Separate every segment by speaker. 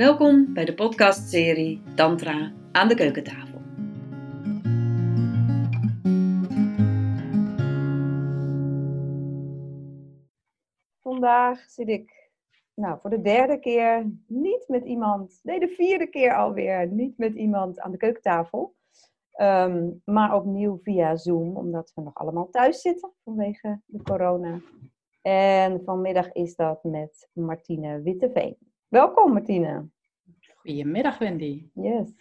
Speaker 1: Welkom bij de podcastserie Tantra aan de keukentafel.
Speaker 2: Vandaag zit ik nou, voor de derde keer niet met iemand, nee de vierde keer alweer, niet met iemand aan de keukentafel. Ehm, maar opnieuw via Zoom, omdat we nog allemaal thuis zitten vanwege de corona. En vanmiddag is dat met Martine Witteveen. Welkom Martine.
Speaker 3: Goedemiddag Wendy.
Speaker 2: Yes.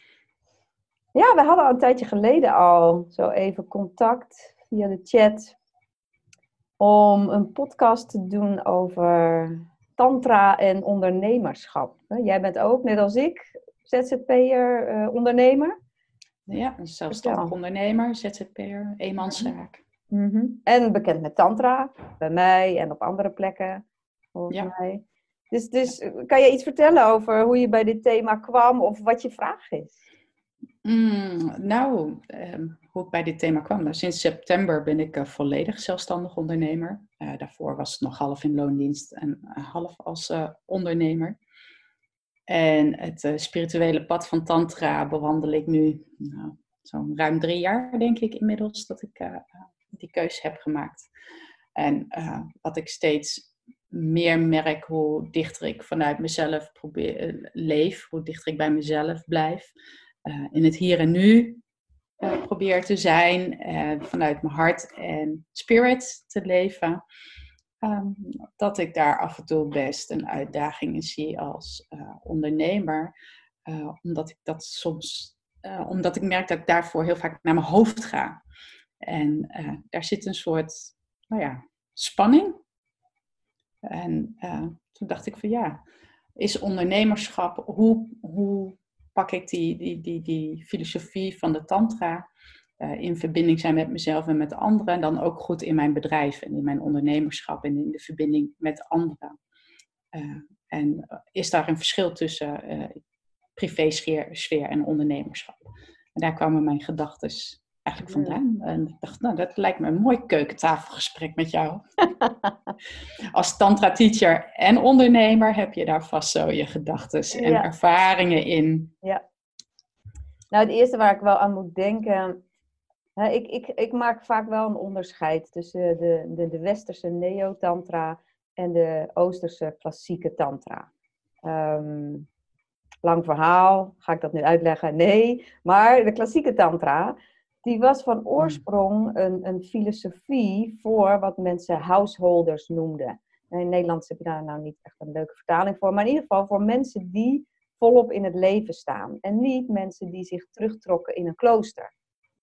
Speaker 2: Ja, we hadden al een tijdje geleden al zo even contact via de chat om een podcast te doen over tantra en ondernemerschap. Jij bent ook, net als ik, ZZP'er, uh, ondernemer.
Speaker 3: Ja, een zelfstandig ondernemer, ZZP'er, eenmanszaak.
Speaker 2: Mm En bekend met tantra, bij mij en op andere plekken, volgens ja. mij. Dus, dus kan je iets vertellen over hoe je bij dit thema kwam of wat je vraag is?
Speaker 3: Mm, nou, ehm, hoe ik bij dit thema kwam. Nou, sinds september ben ik uh, volledig zelfstandig ondernemer. Uh, daarvoor was het nog half in loondienst en uh, half als ondernemer. En het spirituele pad van Tantra bewandel ik nu nou, zo'n ruim drie jaar, denk ik inmiddels, dat ik die keuze heb gemaakt. En wat ik steeds meer merk hoe dichter ik vanuit mezelf probeer, eh, leef, hoe dichter ik bij mezelf blijf. Uh, in het hier en nu uh, probeer te zijn, vanuit mijn hart en spirit te leven. Um, dat ik daar af en toe best een uitdaging in zie als ondernemer. omdat ik dat soms, omdat ik merk dat ik daarvoor heel vaak naar mijn hoofd ga. En daar zit een soort, nou ja, spanning en uh, toen dacht ik van ja, is ondernemerschap, hoe, hoe pak ik die, die, die, die filosofie van de tantra uh, in verbinding zijn met mezelf en met anderen en dan ook goed in mijn bedrijf en in mijn ondernemerschap en in de verbinding met anderen. Uh, en is daar een verschil tussen privé-sfeer en ondernemerschap? En daar kwamen mijn gedachten eigenlijk vandaan. En ik dacht, nou, dat lijkt me een mooi keukentafelgesprek met jou. Als tantra-teacher en ondernemer heb je daar vast zo je gedachten en ervaringen in.
Speaker 2: Ja. Nou, het eerste waar ik wel aan moet denken... Hè, ik, ik, ik maak vaak wel een onderscheid tussen de, de, de westerse neo-tantra en de oosterse klassieke tantra. Ehm, lang verhaal, ga ik dat nu uitleggen? Nee, maar de klassieke tantra, die was van hmm. oorsprong een, een filosofie voor wat mensen householders noemden. En in Nederland heb je daar nou niet echt een leuke vertaling voor, maar in ieder geval voor mensen die volop in het leven staan. En niet mensen die zich terugtrokken in een klooster.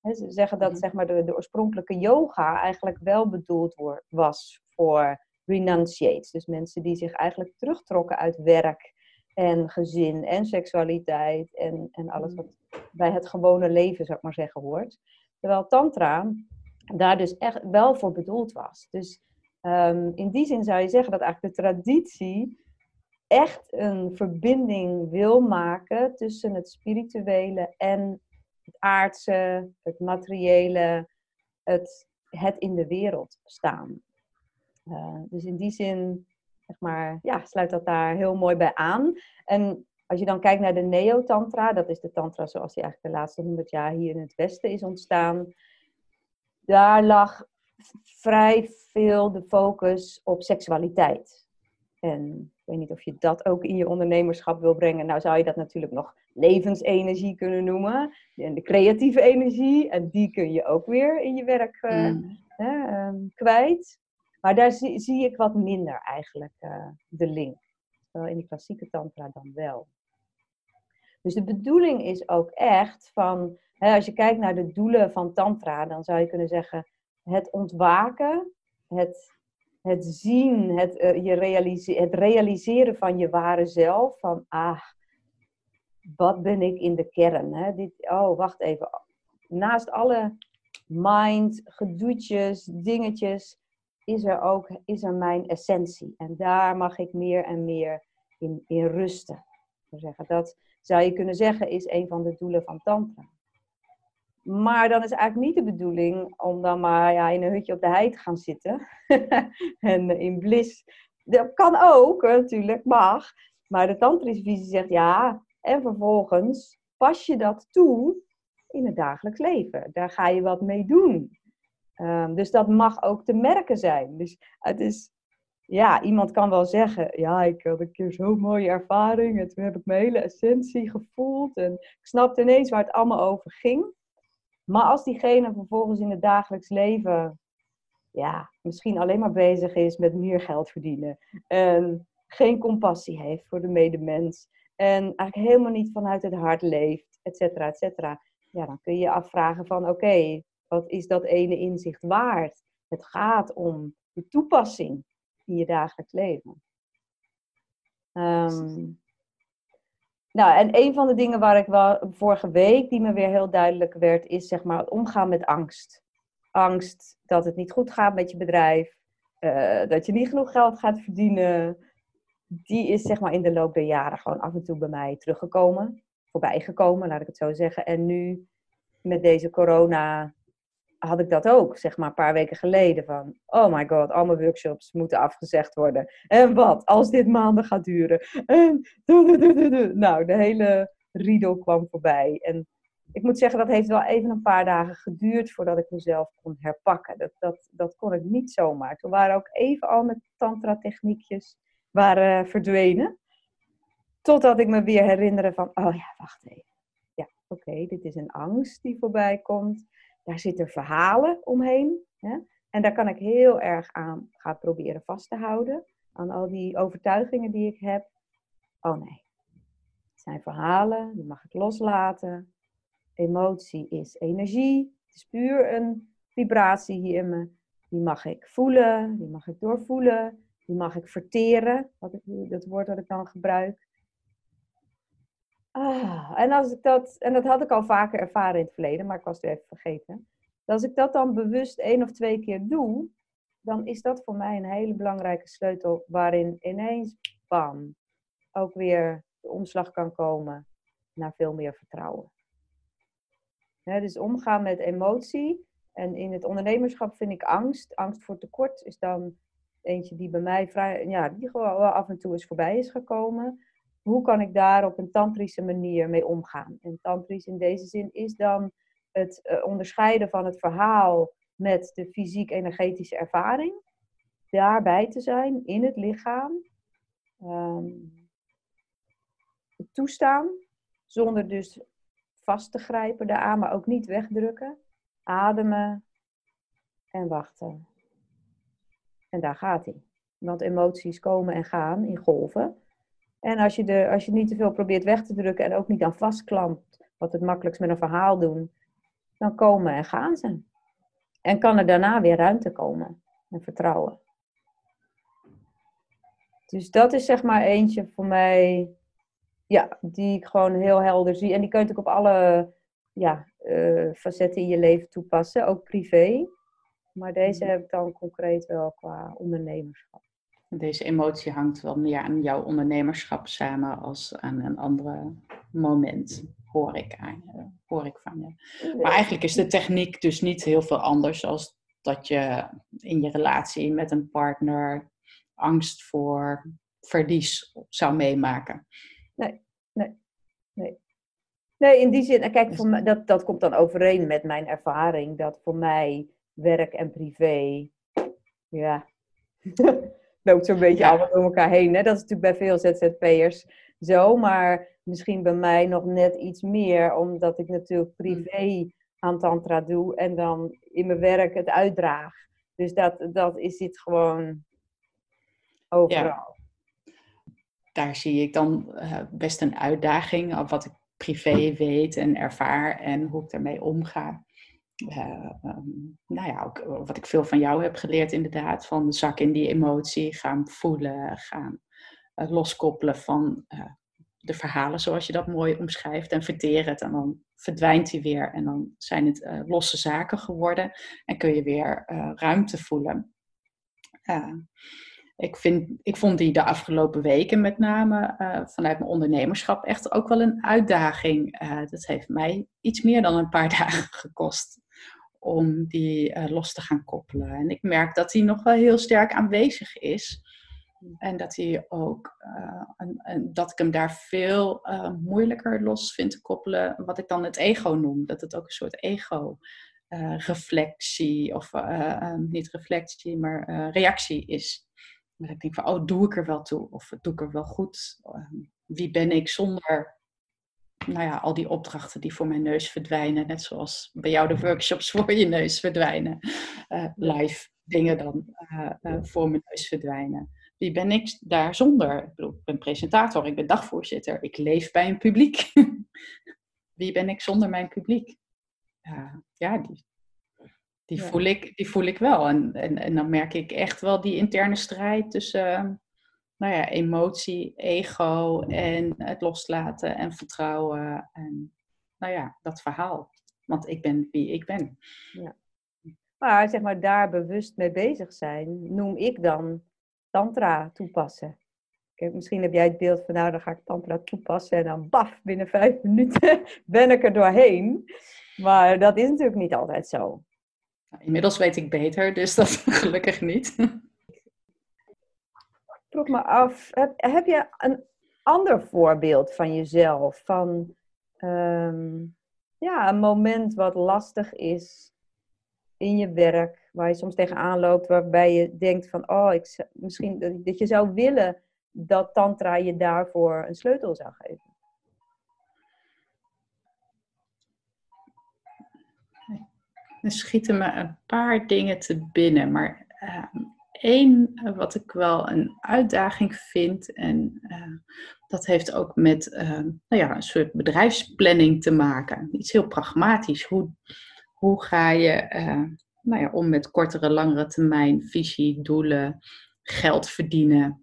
Speaker 2: ze zeggen dat hmm. zeg maar, de, de oorspronkelijke yoga eigenlijk wel bedoeld was voor renunciates. Dus mensen die zich eigenlijk terugtrokken uit werk en gezin en seksualiteit en, en alles wat bij het gewone leven, zou ik maar zeggen, hoort. Terwijl Tantra daar dus echt wel voor bedoeld was. Dus um, in die zin zou je zeggen dat eigenlijk de traditie echt een verbinding wil maken tussen het spirituele en het aardse, het materiële, het, het in de wereld staan. Uh, dus in die zin zeg maar, ja, sluit dat daar heel mooi bij aan. En als je dan kijkt naar de Neo-Tantra, dat is de Tantra zoals die eigenlijk de laatste honderd jaar hier in het Westen is ontstaan. Daar lag vrij veel de focus op seksualiteit. En ik weet niet of je dat ook in je ondernemerschap wil brengen. Nou zou je dat natuurlijk nog levensenergie kunnen noemen. En de creatieve energie. En die kun je ook weer in je werk uh, hè, um, kwijt. Maar daar zie, ik wat minder eigenlijk uh, de link. Terwijl in die klassieke tantra dan wel. Dus de bedoeling is ook echt van, hè, als je kijkt naar de doelen van tantra, dan zou je kunnen zeggen het ontwaken, het, het zien, het, uh, je realise het realiseren van je ware zelf. Van, ah, wat ben ik in de kern? Hè? Dit, oh, wacht even. Naast alle mind, gedoetjes, dingetjes, is er ook is er mijn essentie. En daar mag ik meer en meer in, in rusten. Zeggen. Dat zou je kunnen zeggen is een van de doelen van Tantra. Maar dan is eigenlijk niet de bedoeling om dan maar ja, in een hutje op de hei te gaan zitten. en in bliss. Dat kan ook, natuurlijk, mag. Maar de tantrische visie zegt ja, en vervolgens pas je dat toe in het dagelijks leven. Daar ga je wat mee doen. Ehm, dus dat mag ook te merken zijn. Dus het is, ja, iemand kan wel zeggen, ja, ik had een keer zo'n mooie ervaring en toen heb ik mijn hele essentie gevoeld en ik snapte ineens waar het allemaal over ging. Maar als diegene vervolgens in het dagelijks leven, ja, misschien alleen maar bezig is met meer geld verdienen en geen compassie heeft voor de medemens en eigenlijk helemaal niet vanuit het hart leeft, et cetera, et cetera, ja, dan kun je je afvragen van, oké, wat is dat ene inzicht waard? Het gaat om de toepassing in je dagelijks leven. Ehm, nou, en een van de dingen waar ik wel vorige week, die me weer heel duidelijk werd, is zeg maar het omgaan met angst. Angst dat het niet goed gaat met je bedrijf, uh, dat je niet genoeg geld gaat verdienen. Die is zeg maar in de loop der jaren gewoon af en toe bij mij teruggekomen, voorbij gekomen, laat ik het zo zeggen. En nu met deze corona had ik dat ook, zeg maar, een paar weken geleden. Van, oh my god, al workshops moeten afgezegd worden. En wat, als dit maanden gaat duren? En, nou, de hele riedel kwam voorbij. En ik moet zeggen, dat heeft wel even een paar dagen geduurd voordat ik mezelf kon herpakken. Dat, dat, dat kon ik niet zomaar. Toen waren ook even al mijn tantra-techniekjes waren verdwenen. Totdat ik me weer herinnerde van, oh ja, wacht even. Ja, oké, dit is een angst die voorbij komt daar zitten verhalen omheen. Hè? En daar kan ik heel erg aan gaan proberen vast te houden. Aan al die overtuigingen die ik heb. Oh nee, het zijn verhalen, die mag ik loslaten. Emotie is energie. Het is puur een vibratie hier in me. Die mag ik voelen, die mag ik doorvoelen, die mag ik verteren. Dat woord dat ik dan gebruik. Ah, en, als ik dat, en dat had ik al vaker ervaren in het verleden, maar ik was het even vergeten. Als ik dat dan bewust één of twee keer doe, dan is dat voor mij een hele belangrijke sleutel waarin ineens, bam, ook weer de omslag kan komen naar veel meer vertrouwen. dus omgaan met emotie. En in het ondernemerschap vind ik angst. Angst voor tekort is dan eentje die bij mij vrij, ja, die gewoon af en toe eens voorbij is gekomen hoe kan ik daar op een tantrische manier mee omgaan? En tantrisch in deze zin is dan het eh, onderscheiden van het verhaal met de fysiek-energetische ervaring. Daarbij te zijn, in het lichaam. Um, toestaan, zonder dus vast te grijpen daaraan, maar ook niet wegdrukken. Ademen en wachten. En daar gaat hij. Want emoties komen en gaan in golven. En als je, de, als je niet te veel probeert weg te drukken en ook niet aan vastklampt, wat het makkelijkst met een verhaal doen, dan komen en gaan ze. En kan er daarna weer ruimte komen en vertrouwen. Dus dat is zeg maar eentje voor mij, ja, die ik gewoon heel helder zie. En die kun je natuurlijk op alle ja, uh, facetten in je leven toepassen, ook privé. Maar deze mhm. heb ik dan concreet wel qua ondernemerschap.
Speaker 3: Deze emotie hangt wel meer aan jouw ondernemerschap samen als aan een andere moment, hoor ik, aan, hoor ik van je. Maar eigenlijk is de techniek dus niet heel veel anders als dat je in je relatie met een partner angst voor verlies zou meemaken.
Speaker 2: Nee, nee, nee. Nee, in die zin, kijk, voor mij, dat, dat komt dan overeen met mijn ervaring, dat voor mij werk en privé, ja, loopt zo'n beetje ja. allemaal door elkaar heen. Hè? Dat is natuurlijk bij veel ZZP'ers zo, maar misschien bij mij nog net iets meer, omdat ik natuurlijk mm. privé aan tantra doe en dan in mijn werk het uitdraag. Dus dat, dat is het gewoon overal.
Speaker 3: Daar zie ik dan uh, best een uitdaging, of wat ik privé weet en ervaar en hoe ik daarmee omga. Uh, nou ja, ook eh, wat ik veel van jou heb geleerd inderdaad, van zak in die emotie, gaan voelen, gaan uh, loskoppelen van de verhalen zoals je dat mooi omschrijft en verteren het en dan verdwijnt hij weer en dan zijn het losse zaken geworden en kun je weer ruimte voelen. ik, vind, ik vond die de afgelopen weken met name vanuit mijn ondernemerschap echt ook wel een uitdaging. dat heeft mij iets meer dan een paar dagen gekost om die uh, los te gaan koppelen. En ik merk dat die nog wel heel sterk aanwezig is. En dat hij ook, uh, en, dat ik hem daar veel uh, moeilijker los vind te koppelen, wat ik dan het ego noem. Dat het ook een soort ego-reflectie, of niet reflectie, maar reactie is. Dat ik denk van, oh, doe ik er wel toe? Of doe ik er wel goed? wie ben ik zonder nou ja, al die opdrachten die voor mijn neus verdwijnen. Net zoals bij jou de workshops voor je neus verdwijnen. Uh, live dingen dan uh, uh, voor mijn neus verdwijnen. Wie ben ik daar zonder? Ik bedoel, ik ben presentator, ik ben dagvoorzitter, ik leef bij een publiek. Wie ben ik zonder mijn publiek? ja, die, die, Voel ik, die voel ik wel. En, en, en dan merk ik echt wel die interne strijd tussen nou ja, emotie, ego en het loslaten en vertrouwen. En nou ja, dat verhaal. Want ik ben wie ik ben. Ja.
Speaker 2: Maar zeg maar daar bewust mee bezig zijn, noem ik dan tantra toepassen. Kijk, misschien heb jij het beeld van nou, dan ga ik tantra toepassen en dan baf, binnen vijf minuten ben ik er doorheen. Maar dat is natuurlijk niet altijd zo.
Speaker 3: Nou, inmiddels weet ik beter, dus dat gelukkig niet.
Speaker 2: Vroeg me af, heb, heb je een ander voorbeeld van jezelf? Van ehm, ja, een moment wat lastig is in je werk, waar je soms tegenaan loopt, waarbij je denkt van, oh, ik, misschien dat, je zou willen dat Tantra je daarvoor een sleutel zou geven?
Speaker 3: Er schieten me een paar dingen te binnen, maar uh, één eh, wat ik wel een uitdaging vind, en uh, dat heeft ook met uh, nou ja, een soort bedrijfsplanning te maken. Iets heel pragmatisch. Hoe, hoe ga je nou ja, om met kortere, langere termijn visie, doelen, geld verdienen?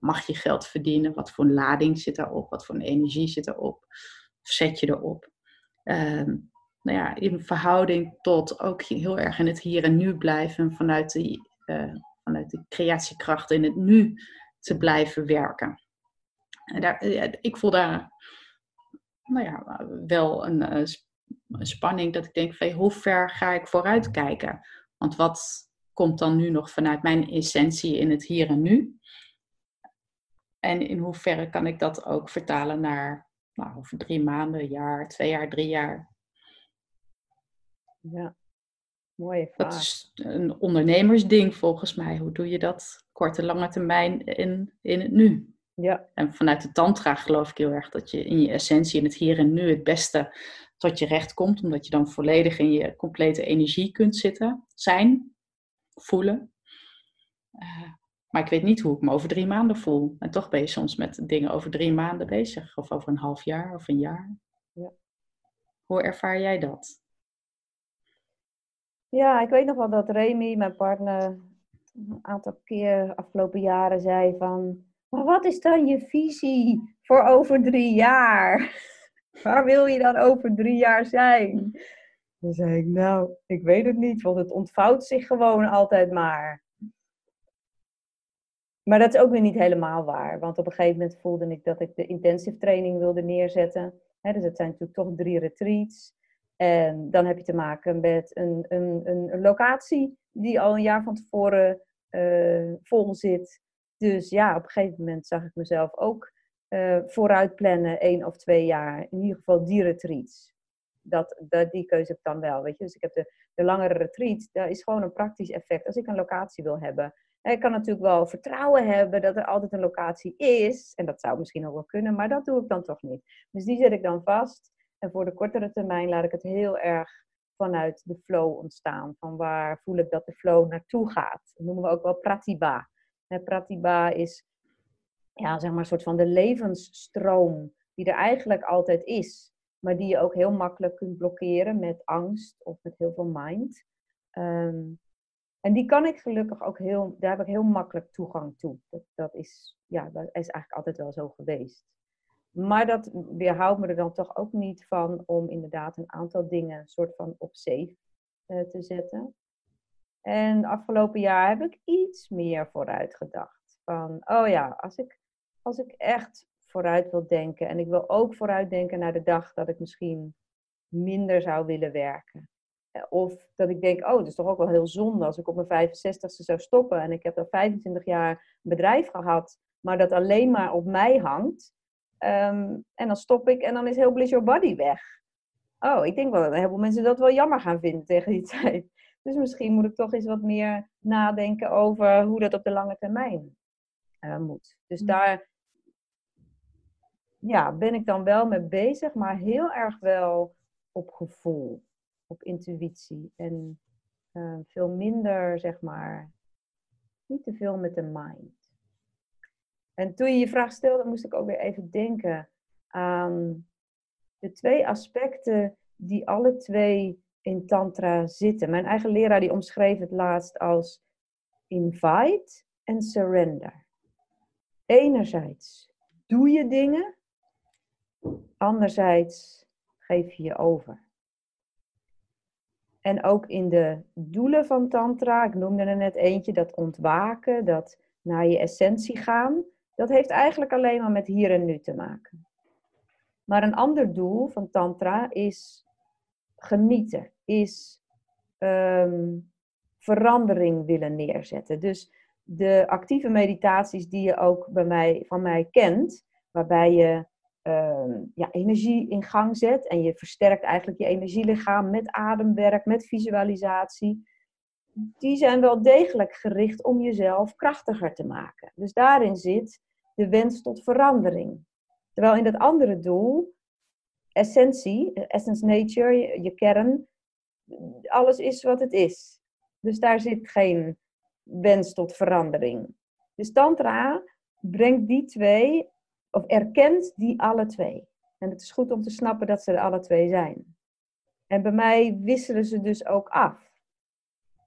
Speaker 3: mag je geld verdienen? Wat voor lading zit daarop? Wat voor energie zit erop? Of zet je erop? Ehm, nou ja, in verhouding tot ook heel erg in het hier en nu blijven vanuit die, de creatiekracht in het nu te blijven werken. En daar, ik voel daar nou ja, wel een, eh, spanning dat ik denk van hoe ver ga ik vooruit kijken? Want wat komt dan nu nog vanuit mijn essentie in het hier en nu? En in hoeverre kan ik dat ook vertalen naar nou, over drie maanden, jaar, twee jaar, drie jaar?
Speaker 2: Ja, mooie vraag.
Speaker 3: Dat is een ondernemersding volgens mij. Hoe doe je dat korte, lange termijn in, in het nu? Ja. En vanuit de tantra geloof ik heel erg dat je in je essentie, in het hier en nu, het beste tot je recht komt. Omdat je dan volledig in je complete energie kunt zitten, zijn, voelen. Uh, maar ik weet niet hoe ik me over drie maanden voel. En toch ben je soms met dingen over drie maanden bezig. Of over een half jaar of een jaar. Ja. Hoe ervaar jij dat?
Speaker 2: Ja, ik weet nog wel dat Remy, mijn partner, een aantal keer afgelopen jaren zei van... Maar wat is dan je visie voor over drie jaar? Waar wil je dan over drie jaar zijn? Dan zei ik, nou, ik weet het niet, want het ontvouwt zich gewoon altijd maar. Maar dat is ook weer niet helemaal waar. Want op een gegeven moment voelde ik dat ik de intensive training wilde neerzetten. dus het zijn natuurlijk toch drie retreats. En dan heb je te maken met een, een, een locatie die al een jaar van tevoren uh, vol zit. Dus ja, op een gegeven moment zag ik mezelf ook uh, vooruit plannen, één of twee jaar. In ieder geval die retreats. Dat, dat, die keuze ik dan wel. Weet je? Dus ik heb de, de langere retreat, daar is gewoon een praktisch effect. Als ik een locatie wil hebben, ik kan natuurlijk wel vertrouwen hebben dat er altijd een locatie is. En dat zou misschien ook wel kunnen, maar dat doe ik dan toch niet. Dus die zet ik dan vast. En voor de kortere termijn laat ik het heel erg vanuit de flow ontstaan. Van waar voel ik dat de flow naartoe gaat. Dat noemen we ook wel pratibha. pratibha is ja, zeg maar een soort van de levensstroom die er eigenlijk altijd is. Maar die je ook heel makkelijk kunt blokkeren met angst of met heel veel mind. Um, en die kan ik gelukkig ook heel, daar heb ik heel makkelijk toegang toe. Dat, dat, is, ja, dat is eigenlijk altijd wel zo geweest. Maar dat weerhoudt me er dan toch ook niet van om inderdaad een aantal dingen soort van op safe uh, te zetten. En afgelopen jaar heb ik iets meer vooruit gedacht. Van, oh ja, als ik, als ik echt vooruit wil denken en ik wil ook vooruit denken naar de dag dat ik misschien minder zou willen werken Of dat ik denk, oh, het is toch ook wel heel zonde als ik op mijn 65ste zou stoppen en ik heb al 25 jaar een bedrijf gehad, maar dat alleen maar op mij hangt. Ehm, en dan stop ik en dan is heel Bliss Your Body weg. Oh, ik denk wel dat een heleboel mensen dat wel jammer gaan vinden tegen die tijd. Dus misschien moet ik toch eens wat meer nadenken over hoe dat op de lange termijn uh, moet. Dus daar ja, ben ik dan wel mee bezig, maar heel erg wel op gevoel, op intuïtie. En uh, veel minder, zeg maar, niet te veel met de mind. En toen je je vraag stelde, moest ik ook weer even denken aan de twee aspecten die alle twee in Tantra zitten. Mijn eigen leraar die omschreef het laatst als invite en surrender. Enerzijds doe je dingen, anderzijds geef je je over. En ook in de doelen van Tantra, ik noemde er net eentje, dat ontwaken, dat naar je essentie gaan, dat heeft eigenlijk alleen maar met hier en nu te maken. Maar een ander doel van Tantra is genieten, is ehm, verandering willen neerzetten. Dus de actieve meditaties die je ook bij mij, van mij kent, waarbij je ehm, ja, energie in gang zet en je versterkt eigenlijk je energielichaam met ademwerk, met visualisatie, die zijn wel degelijk gericht om jezelf krachtiger te maken. Dus daarin zit de wens tot verandering. Terwijl in dat andere doel, essentie, essence nature, je, kern, alles is wat het is. Dus daar zit geen wens tot verandering. Dus Tantra brengt die twee, of erkent die alle twee. En het is goed om te snappen dat ze er alle twee zijn. En bij mij wisselen ze dus ook af.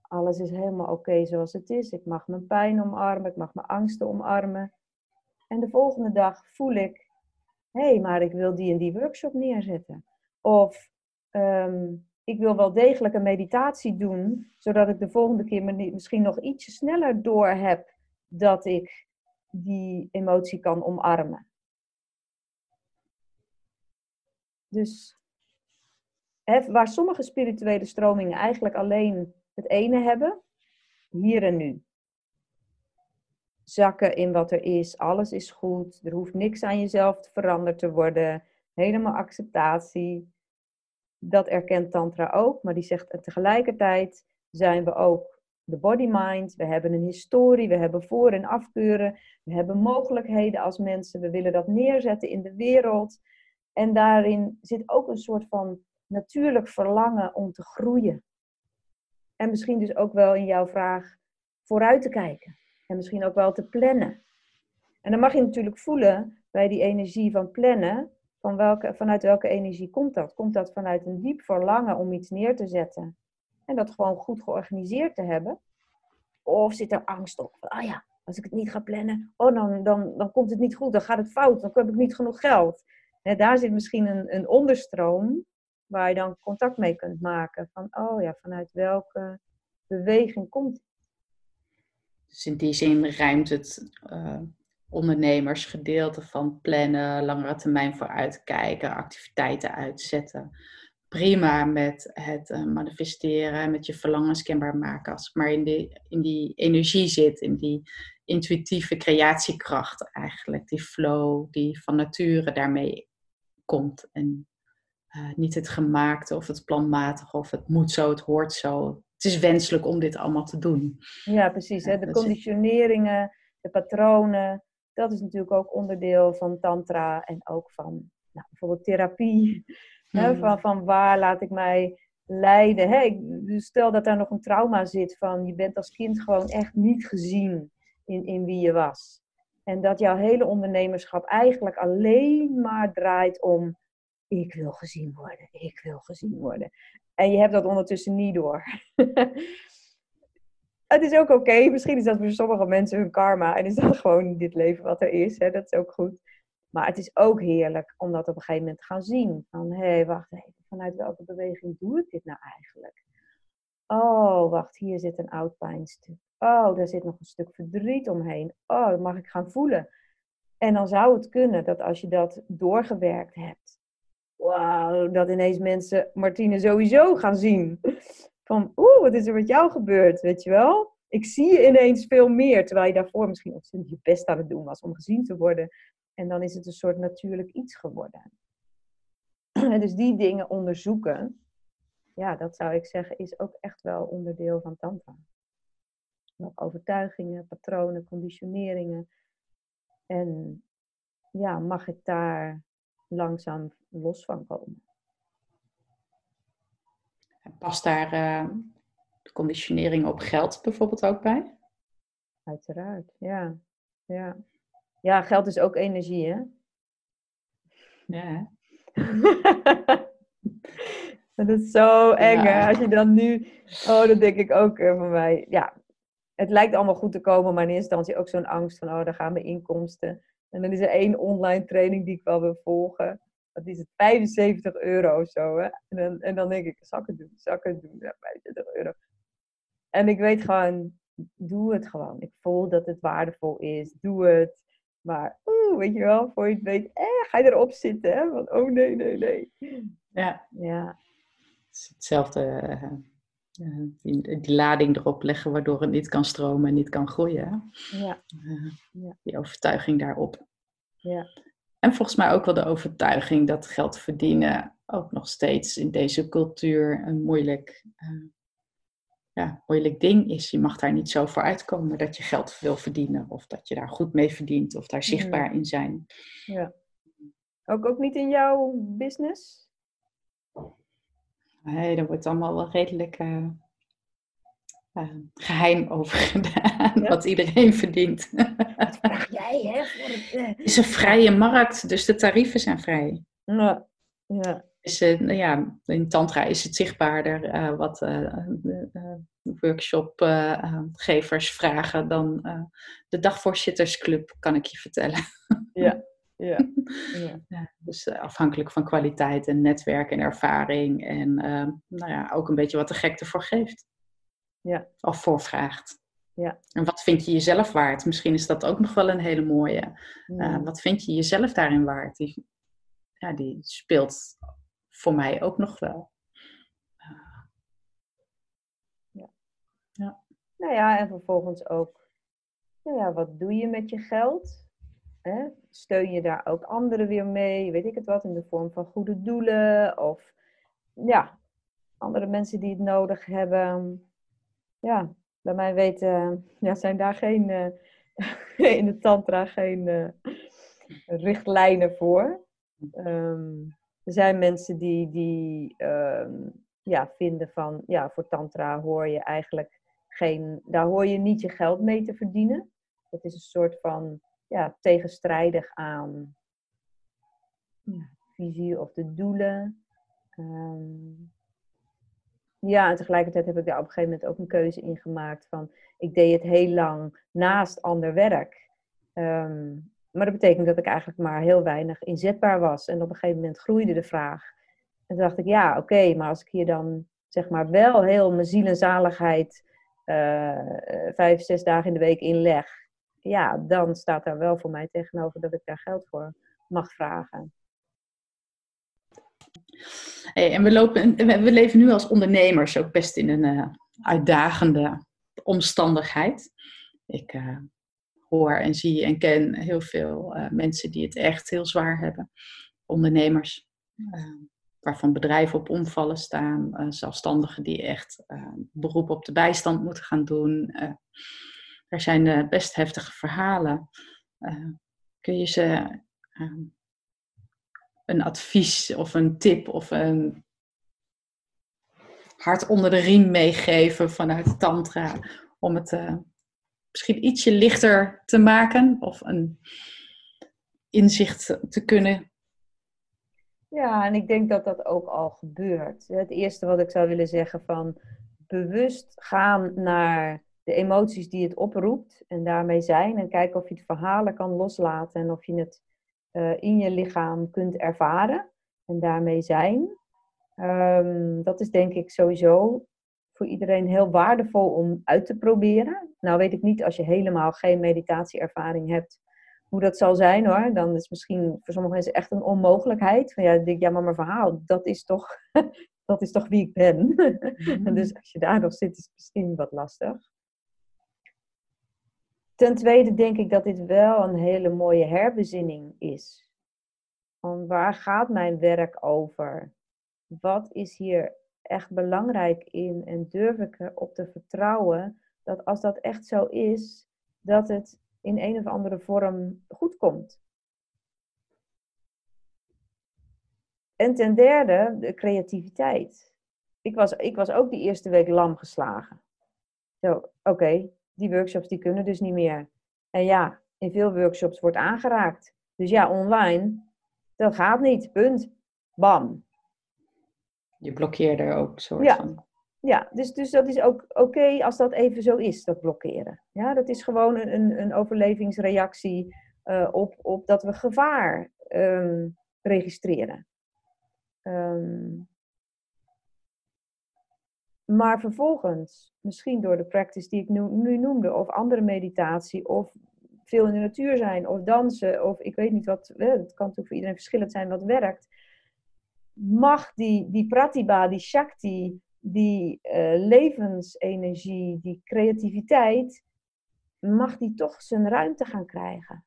Speaker 2: Alles is helemaal oké zoals het is. Ik mag mijn pijn omarmen, ik mag mijn angsten omarmen. En de volgende dag voel ik, hé, hey, maar ik wil die en die workshop neerzetten. Of ehm, ik wil wel degelijk een meditatie doen, zodat ik de volgende keer misschien nog ietsje sneller door heb dat ik die emotie kan omarmen. Dus waar sommige spirituele stromingen eigenlijk alleen het ene hebben, hier en nu. Zakken in wat er is, alles is goed, er hoeft niks aan jezelf veranderd te worden, helemaal acceptatie dat erkent Tantra ook, maar die zegt tegelijkertijd zijn we ook de body-mind. We hebben een historie, we hebben voor- en afkeuren, we hebben mogelijkheden als mensen, we willen dat neerzetten in de wereld. En daarin zit ook een soort van natuurlijk verlangen om te groeien. En misschien dus ook wel in jouw vraag vooruit te kijken. En misschien ook wel te plannen. En dan mag je natuurlijk voelen bij die energie van plannen van welke, vanuit welke energie komt dat? Komt dat vanuit een diep verlangen om iets neer te zetten en dat gewoon goed georganiseerd te hebben? Of zit er angst op? Ah ja, als ik het niet ga plannen, oh, dan, dan, dan komt het niet goed, dan gaat het fout, dan heb ik niet genoeg geld. daar zit misschien een, een onderstroom waar je dan contact mee kunt maken. Van, oh ja, vanuit welke beweging komt?
Speaker 3: Dus in die zin ruimt het uh, ondernemersgedeelte van plannen, langere termijn vooruitkijken, activiteiten uitzetten. Prima met het uh, manifesteren, met je verlangens kenbaar maken. Als het maar in die, in die energie zit, in die intuïtieve creatiekracht eigenlijk. Die flow die van nature daarmee komt. En uh, niet het gemaakte of het planmatige of het moet zo, het hoort zo. Het is wenselijk om dit allemaal te doen.
Speaker 2: Ja, precies. Hè? De conditioneringen, de patronen, dat is natuurlijk ook onderdeel van tantra en ook van nou, bijvoorbeeld therapie. Hè, mm. van, van waar laat ik mij leiden. Hè, dus stel dat daar nog een trauma zit van je bent als kind gewoon echt niet gezien in, in wie je was. En dat jouw hele ondernemerschap eigenlijk alleen maar draait om ik wil gezien worden, ik wil gezien worden. En je hebt dat ondertussen niet door. het is ook oké. Misschien is dat voor sommige mensen hun karma. En is dat gewoon dit leven wat er is. Hè? Dat is ook goed. Maar het is ook heerlijk om dat op een gegeven moment te gaan zien. Van, hé, hey, wacht even. Vanuit welke beweging doe ik dit nou eigenlijk? Oh, wacht, hier zit een oud pijnstuk. Oh, daar zit nog een stuk verdriet omheen. Oh, dat mag ik gaan voelen. En dan zou het kunnen dat als je dat doorgewerkt hebt, wauw, dat ineens mensen Martine sowieso gaan zien. Van, oeh, wat is er met jou gebeurd, weet je wel? Ik zie je ineens veel meer, terwijl je daarvoor misschien ontzettend je best aan het doen was om gezien te worden. En dan is het een soort natuurlijk iets geworden. dus die dingen onderzoeken, ja, dat zou ik zeggen, is ook echt wel onderdeel van Tantra. Nog overtuigingen, patronen, conditioneringen. En ja, mag ik daar langzaam los van komen.
Speaker 3: Past daar uh, de conditionering op geld bijvoorbeeld ook bij?
Speaker 2: Uiteraard, ja. ja. Ja, geld is ook energie, hè?
Speaker 3: Ja.
Speaker 2: dat is zo eng, hè? Als je dan nu... Oh, dat denk ik ook uh, van mij. Ja, het lijkt allemaal goed te komen, maar in eerste instantie ook zo'n angst van... Oh, daar gaan mijn inkomsten. En dan is er één online training die ik wel wil volgen. Dat is het 75 euro of zo, hè? En dan, en dan denk ik, zakken doen, zakken doen. Ja, 25 euro. En ik weet gewoon, doe het gewoon. Ik voel dat het waardevol is. Doe het. Maar, oeh, weet je wel, voor je het weet, eh, ga je erop zitten, hè? Want, oh nee, nee, nee.
Speaker 3: Ja.
Speaker 2: Ja.
Speaker 3: Het is hetzelfde, uh, die, die, lading erop leggen waardoor het niet kan stromen en niet kan groeien.
Speaker 2: Ja. Uh,
Speaker 3: ja. Die overtuiging daarop.
Speaker 2: Ja.
Speaker 3: En volgens mij ook wel de overtuiging dat geld verdienen ook nog steeds in deze cultuur een moeilijk ja, moeilijk ding is. Je mag daar niet zo voor uitkomen dat je geld wil verdienen. Of dat je daar goed mee verdient. Of daar zichtbaar in zijn.
Speaker 2: Ja. Ook, ook niet in jouw business?
Speaker 3: Nee, daar wordt allemaal wel redelijk uh, uh, geheim over gedaan. Wat iedereen verdient.
Speaker 2: Wat vraag jij, hè? Voor het, uh...
Speaker 3: Het is een vrije markt, dus de tarieven zijn vrij.
Speaker 2: Ja. ja.
Speaker 3: Dus nou ja, in Tantra is het zichtbaarder wat de workshopgevers vragen dan de dagvoorzittersclub, kan ik je vertellen.
Speaker 2: Ja, ja. ja.
Speaker 3: dus afhankelijk van kwaliteit en netwerk en ervaring en nou ja, ook een beetje wat de gek ervoor geeft.
Speaker 2: Ja.
Speaker 3: Of voorvraagt.
Speaker 2: Ja.
Speaker 3: En wat vind je jezelf waard? Misschien is dat ook nog wel een hele mooie.
Speaker 2: Mm.
Speaker 3: wat vind je jezelf daarin waard? Die, ja, die speelt voor mij ook nog wel.
Speaker 2: Ja.
Speaker 3: ja.
Speaker 2: Nou ja, en vervolgens ook, nou ja, wat doe je met je geld? Steun je daar ook anderen weer mee? Weet ik het wat, in de vorm van goede doelen? Of ja, andere mensen die het nodig hebben. Ja, bij mij weten, ja, zijn daar geen, uh, in de tantra geen uh, richtlijnen voor. Um, er zijn mensen die, die um, ja, vinden van, ja, voor tantra hoor je eigenlijk geen, daar hoor je niet je geld mee te verdienen. Dat is een soort van, ja, tegenstrijdig aan ja, visie of de doelen. Um, ja, en tegelijkertijd heb ik daar op een gegeven moment ook een keuze in gemaakt van, ik deed het heel lang naast ander werk. Um, maar dat betekent dat ik eigenlijk maar heel weinig inzetbaar was. En op een gegeven moment groeide de vraag. En toen dacht ik, ja, oké, maar als ik hier dan zeg maar wel heel mijn ziel en zaligheid uh, vijf, zes dagen in de week inleg, ja, dan staat daar wel voor mij tegenover dat ik daar geld voor mag vragen.
Speaker 3: En we, lopen, we leven nu als ondernemers ook best in een uh, uitdagende omstandigheid. Ik uh, hoor en zie en ken heel veel uh, mensen die het echt heel zwaar hebben. Ondernemers, waarvan bedrijven op omvallen staan. Zelfstandigen die echt beroep op de bijstand moeten gaan doen. Er zijn best heftige verhalen. kun je ze een advies of een tip of een hart onder de riem meegeven vanuit Tantra om het misschien ietsje lichter te maken of een inzicht te kunnen.
Speaker 2: Ja, en ik denk dat dat ook al gebeurt. Het eerste wat ik zou willen zeggen van bewust gaan naar de emoties die het oproept en daarmee zijn en kijken of je het verhalen kan loslaten en of je het uh, in je lichaam kunt ervaren en daarmee zijn. Um, dat is denk ik sowieso voor iedereen heel waardevol om uit te proberen. Nou weet ik niet als je helemaal geen meditatieervaring hebt, hoe dat zal zijn hoor. Dan is misschien voor sommige mensen echt een onmogelijkheid. Van ja, denk, ja, maar mijn verhaal, dat is toch, dat is toch wie ik ben. en dus als je daar nog zit, is het misschien wat lastig. Ten tweede denk ik dat dit wel een hele mooie herbezinning is. Van waar gaat mijn werk over? Wat is hier echt belangrijk in? En durf ik erop te vertrouwen dat als dat echt zo is, dat het in een of andere vorm goed komt? En ten derde, de creativiteit. Ik was, ik was ook die eerste week lam geslagen. Zo, oké, die workshops die kunnen dus niet meer. En ja, in veel workshops wordt aangeraakt. Dus ja, online, dat gaat niet. Punt. Bam.
Speaker 3: Je blokkeerde er ook soort
Speaker 2: ja.
Speaker 3: van.
Speaker 2: Ja, dus, dus dat is ook oké als dat even zo is, dat blokkeren. Ja, dat is gewoon een, een, een overlevingsreactie uh, op, op dat we gevaar um, registreren. Um, maar vervolgens, misschien door de practice die ik nu, noemde, of andere meditatie, of veel in de natuur zijn, of dansen, of ik weet niet wat, het kan natuurlijk voor iedereen verschillend zijn wat werkt, mag die, die pratibha, die shakti, die uh, levensenergie, die creativiteit, mag die toch zijn ruimte gaan krijgen.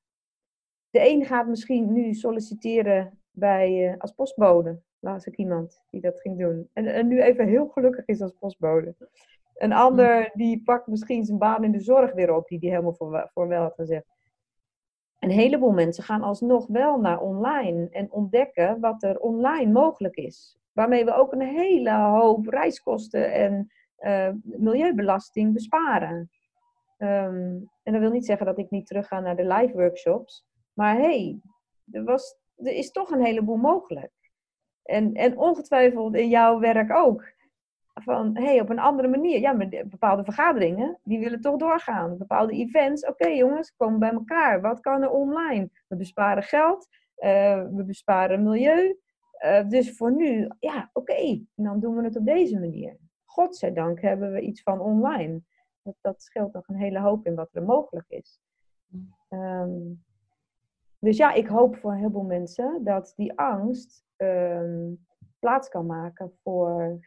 Speaker 2: De een gaat misschien nu solliciteren bij, uh, als postbode las ik iemand die dat ging doen. En, en nu even heel gelukkig is als postbode. Een ander mm. die pakt misschien zijn baan in de zorg weer op, die die helemaal voor, voor wel had gezegd. Een heleboel mensen gaan alsnog wel naar online en ontdekken wat er online mogelijk is. Waarmee we ook een hele hoop reiskosten en uh, milieubelasting besparen. Um, en dat wil niet zeggen dat ik niet terug ga naar de live workshops. Maar hey, er, was, er is toch een heleboel mogelijk. En, en ongetwijfeld in jouw werk ook. Van, hey, op een andere manier. Ja, maar bepaalde vergaderingen, die willen toch doorgaan. Bepaalde events, oké jongens, komen bij elkaar. Wat kan er online? We besparen geld, uh, we besparen milieu. Uh, dus voor nu, ja, oké, okay. dan doen we het op deze manier. Godzijdank hebben we iets van online. Dat, dat scheelt nog een hele hoop in wat er mogelijk is. Um, dus ja, ik hoop voor een heleboel mensen dat die angst um, plaats kan maken voor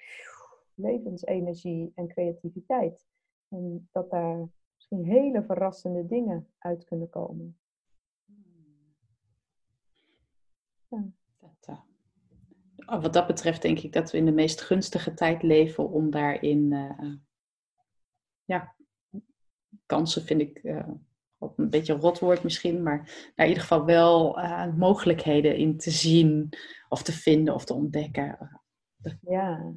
Speaker 2: levensenergie en creativiteit. En dat daar misschien hele verrassende dingen uit kunnen komen.
Speaker 3: Dat, uh, wat dat betreft denk ik dat we in de meest gunstige tijd leven om daarin, uh, ja, kansen vind ik op een beetje een rotwoord misschien, maar daar in ieder geval wel uh, mogelijkheden in te zien of te vinden of te ontdekken.
Speaker 2: Ja,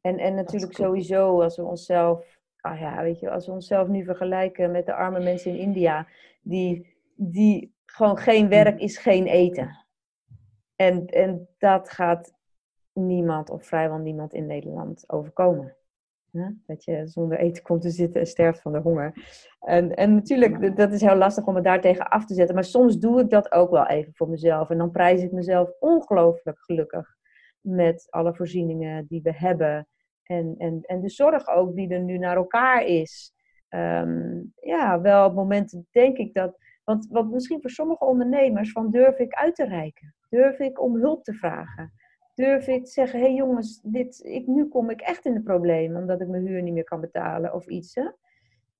Speaker 2: en, en natuurlijk sowieso als we onszelf, ah ja, weet je, als we onszelf nu vergelijken met de arme mensen in India, die, die gewoon geen werk is geen eten. En, en dat gaat niemand of vrijwel niemand in Nederland overkomen. Dat je zonder eten komt te zitten en sterft van de honger. En, en natuurlijk, dat is heel lastig om het daar tegen af te zetten. Maar soms doe ik dat ook wel even voor mezelf. En dan prijs ik mezelf ongelooflijk gelukkig met alle voorzieningen die we hebben. En, en, en de zorg ook die er nu naar elkaar is. Um, ja, wel op momenten denk ik dat. Want, want misschien voor sommige ondernemers van durf ik uit te reiken. Durf ik om hulp te vragen durf ik te zeggen, hé hey jongens, dit, ik, nu kom ik echt in de problemen omdat ik mijn huur niet meer kan betalen of iets. Hè?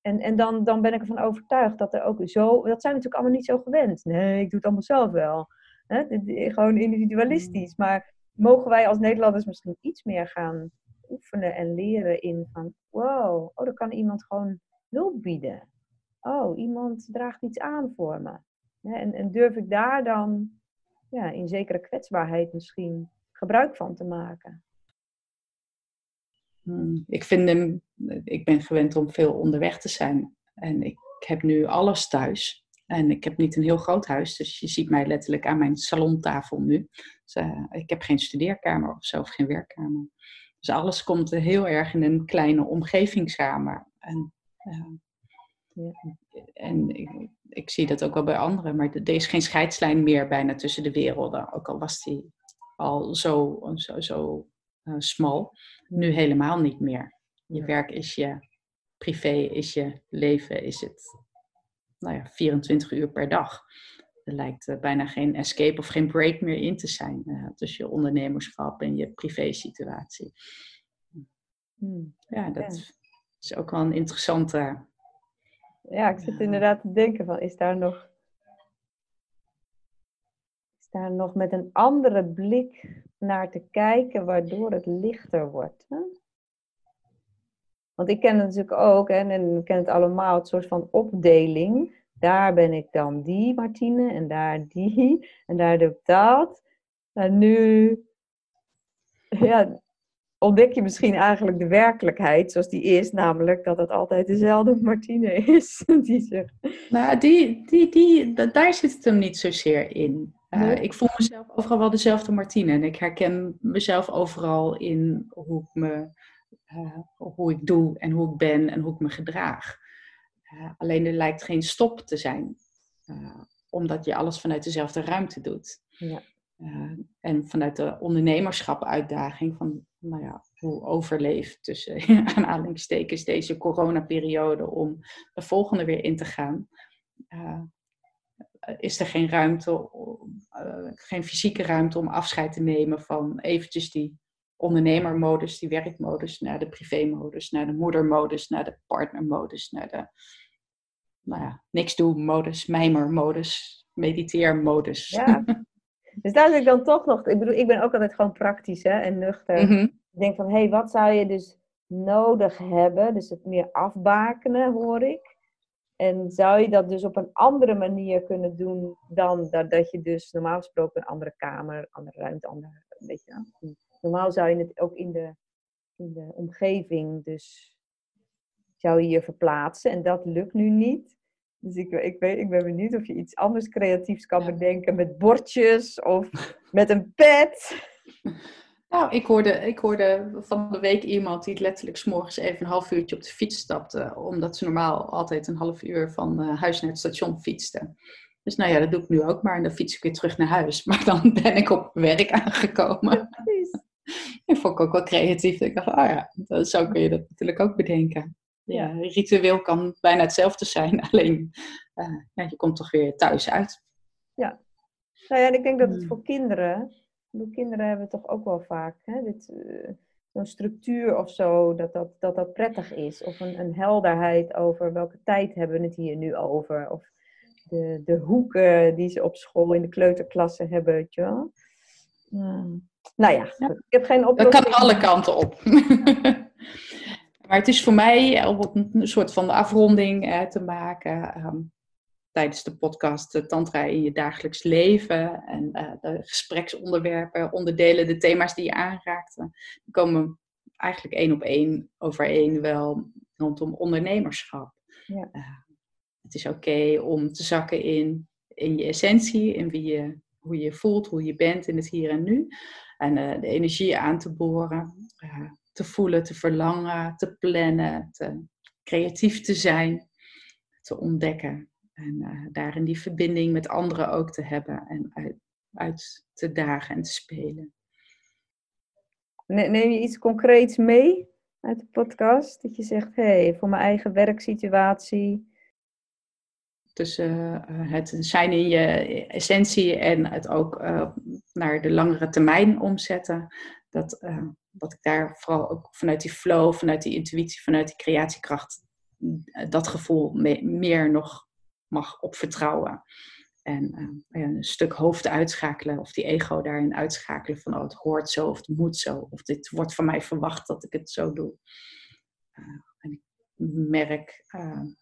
Speaker 2: En, en dan, dan ben ik ervan overtuigd dat er ook zo, dat zijn we natuurlijk allemaal niet zo gewend. Nee, ik doe het allemaal zelf wel. Hè? Gewoon individualistisch. Maar mogen wij als Nederlanders misschien iets meer gaan oefenen en leren in van, wow, oh, dan kan iemand gewoon hulp bieden. Oh, iemand draagt iets aan voor me. En, en durf ik daar dan ja, in zekere kwetsbaarheid misschien gebruik van te maken.
Speaker 3: Hmm, ik, vind hem, ik ben gewend om veel onderweg te zijn. En ik heb nu alles thuis. En ik heb niet een heel groot huis, dus je ziet mij letterlijk aan mijn salontafel nu. Dus, uh, ik heb geen studeerkamer of zo, of geen werkkamer. Dus alles komt heel erg in een kleine omgeving samen. En, uh, ja. en ik, ik, zie dat ook wel bij anderen, maar er is geen scheidslijn meer bijna tussen de werelden. Ook al was die al zo, zo, zo uh, smal. Nu helemaal niet meer. Je werk is je privé, is je leven, is het nou ja, 24 uur per dag. er lijkt bijna geen escape of geen break meer in te zijn tussen je ondernemerschap en je privésituatie. Hmm. Ja, dat is ook wel een interessante.
Speaker 2: Ja, ik zit inderdaad te denken van, is daar nog daar nog met een andere blik naar te kijken, waardoor het lichter wordt. Hè? Want ik ken het natuurlijk ook, hè, en ik ken het allemaal, het soort van opdeling. Daar ben ik dan die Martine, en daar die, en daar doe ik dat. En nu ja, ontdek je misschien eigenlijk de werkelijkheid zoals die is, namelijk dat het altijd dezelfde Martine is. die zegt.
Speaker 3: Nou, die, die, die, daar zit het hem niet zozeer in. Uh, ik voel mezelf overal wel dezelfde Martine. En ik herken mezelf overal in hoe ik, me, uh, hoe ik doe en hoe ik ben en hoe ik me gedraag. Uh, alleen er lijkt geen stop te zijn. omdat je alles vanuit dezelfde ruimte doet. Ja. en vanuit de ondernemerschap uitdaging van, nou ja, hoe overleef tussen aanhalingstekens deze coronaperiode om de volgende weer in te gaan is er geen ruimte, uh, geen fysieke ruimte om afscheid te nemen van eventjes die ondernemermodus, die werkmodus, naar de privémodus, naar de moedermodus, naar de partnermodus, naar de nou ja, niks doen modus, mijmermodus, mediteermodus. Ja.
Speaker 2: Dus daar zit ik dan toch nog, ik bedoel, ik ben ook altijd gewoon praktisch hè, en nuchter. Mhm. Ik denk van, hé, hey, wat zou je dus nodig hebben? Dus het meer afbakenen, hoor ik. En zou je dat dus op een andere manier kunnen doen dan dat, dat je dus normaal gesproken een andere kamer, andere ruimte, andere, weet je, normaal zou je het ook in de, in de omgeving, dus zou je je verplaatsen en dat lukt nu niet. Dus ik, ik, weet, ik ben benieuwd of je iets anders creatiefs kan bedenken met bordjes of met een pet.
Speaker 3: Nou, ik hoorde, ik hoorde van de week iemand die letterlijk s'morgens even een half uurtje op de fiets stapte, omdat ze normaal altijd een half uur van uh, huis naar het station fietste. Dus nou ja, dat doe ik nu ook maar en dan fiets ik weer terug naar huis. Maar dan ben ik op werk aangekomen. Ik vond ik ook wel creatief. Ik dacht, oh ja, zo kun je dat natuurlijk ook bedenken. Ja, ritueel kan bijna hetzelfde zijn, alleen uh, ja, je komt toch weer thuis uit.
Speaker 2: Ja, nou ja, en ik denk dat het hmm. voor kinderen de kinderen hebben toch ook wel vaak hè, dit, uh, zo'n structuur of zo, dat dat, dat dat prettig is. Of een, een helderheid over welke tijd hebben we het hier nu over. Of de, de hoeken die ze op school in de kleuterklassen hebben, weet je wel. Hmm. Nou ja, ik heb geen oplossing.
Speaker 3: Dat kan alle kanten op. maar het is voor mij om een soort van afronding eh, te maken. Ehm, tijdens de podcast Tantra in je dagelijks leven. En uh, de gespreksonderwerpen, onderdelen, de thema's die je aanraakte, die komen eigenlijk één op één overeen wel rondom ondernemerschap. Ja. Uh, het is oké om te zakken in, in je essentie, in wie je, hoe je voelt, hoe je bent in het hier en nu. En de energie aan te boren, te voelen, te verlangen, te plannen, te creatief te zijn, te ontdekken. En uh, daarin die verbinding met anderen ook te hebben en uit, uit te dagen en te spelen.
Speaker 2: Neem je iets concreets mee uit de podcast? Dat je zegt, hé, hey, voor mijn eigen werksituatie.
Speaker 3: Tussen uh, het zijn in je essentie en het ook uh, naar de langere termijn omzetten. Dat, dat ik daar vooral ook vanuit die flow, vanuit die intuïtie, vanuit die creatiekracht, dat gevoel me meer nog mag op vertrouwen. En uh, een stuk hoofd uitschakelen, of die ego daarin uitschakelen van oh, het hoort zo of het moet zo, of dit wordt van mij verwacht dat ik het zo doe. En ik merk,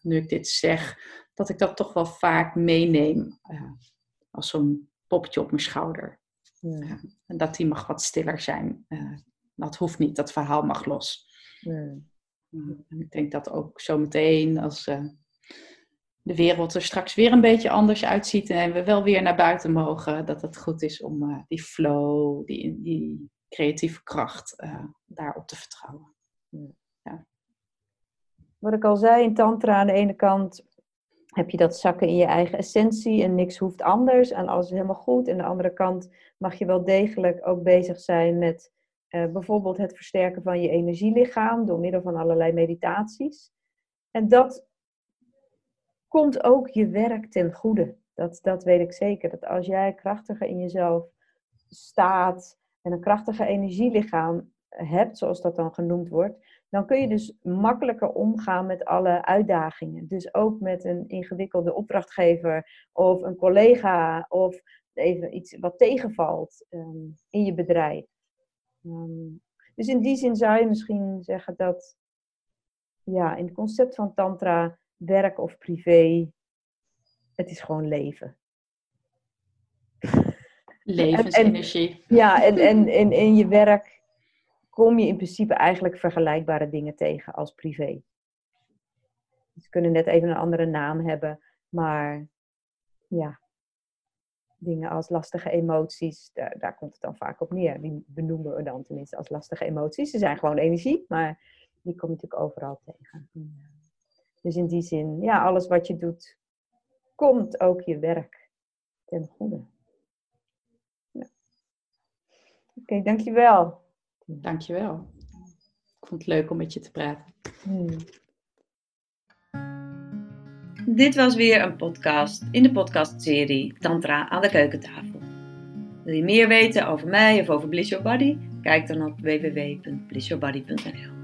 Speaker 3: nu ik dit zeg, dat ik dat toch wel vaak meeneem als zo'n poppetje op mijn schouder. Ja. en dat die mag wat stiller zijn. dat hoeft niet, dat verhaal mag los. Ja. Ik denk dat ook zometeen als de wereld er straks weer een beetje anders uitziet en we wel weer naar buiten mogen, dat het goed is om uh, die flow, die, die creatieve kracht uh, daarop te vertrouwen. Ja.
Speaker 2: Wat ik al zei in Tantra, aan de ene kant heb je dat zakken in je eigen essentie en niks hoeft anders en alles is helemaal goed. Aan de andere kant mag je wel degelijk ook bezig zijn met uh, bijvoorbeeld het versterken van je energielichaam door middel van allerlei meditaties. En dat komt ook je werk ten goede. Dat, dat weet ik zeker. Dat als jij krachtiger in jezelf staat en een krachtiger energielichaam hebt, zoals dat dan genoemd wordt, dan kun je dus makkelijker omgaan met alle uitdagingen. Dus ook met een ingewikkelde opdrachtgever of een collega of even iets wat tegenvalt ehm, in je bedrijf. Ehm, dus in die zin zou je misschien zeggen dat ja, in het concept van tantra, werk of privé, het is gewoon leven.
Speaker 3: Levensenergie.
Speaker 2: ja, en, en, en in je werk kom je in principe eigenlijk vergelijkbare dingen tegen als privé. Ze kunnen net even een andere naam hebben, maar ja, dingen als lastige emoties, daar, daar komt het dan vaak op neer. Die benoemen we dan tenminste als lastige emoties. Ze zijn gewoon energie, maar die kom je natuurlijk overal tegen. Dus in die zin, ja, alles wat je doet, komt ook je werk ten goede. Oké, dankjewel.
Speaker 3: Dankjewel. Ik vond het leuk om met je te praten. Hmm.
Speaker 1: Dit was weer een podcast in de podcastserie Tantra aan de keukentafel. Wil je meer weten over mij of over Bliss Your Body? Kijk dan op www.blissyourbody.nl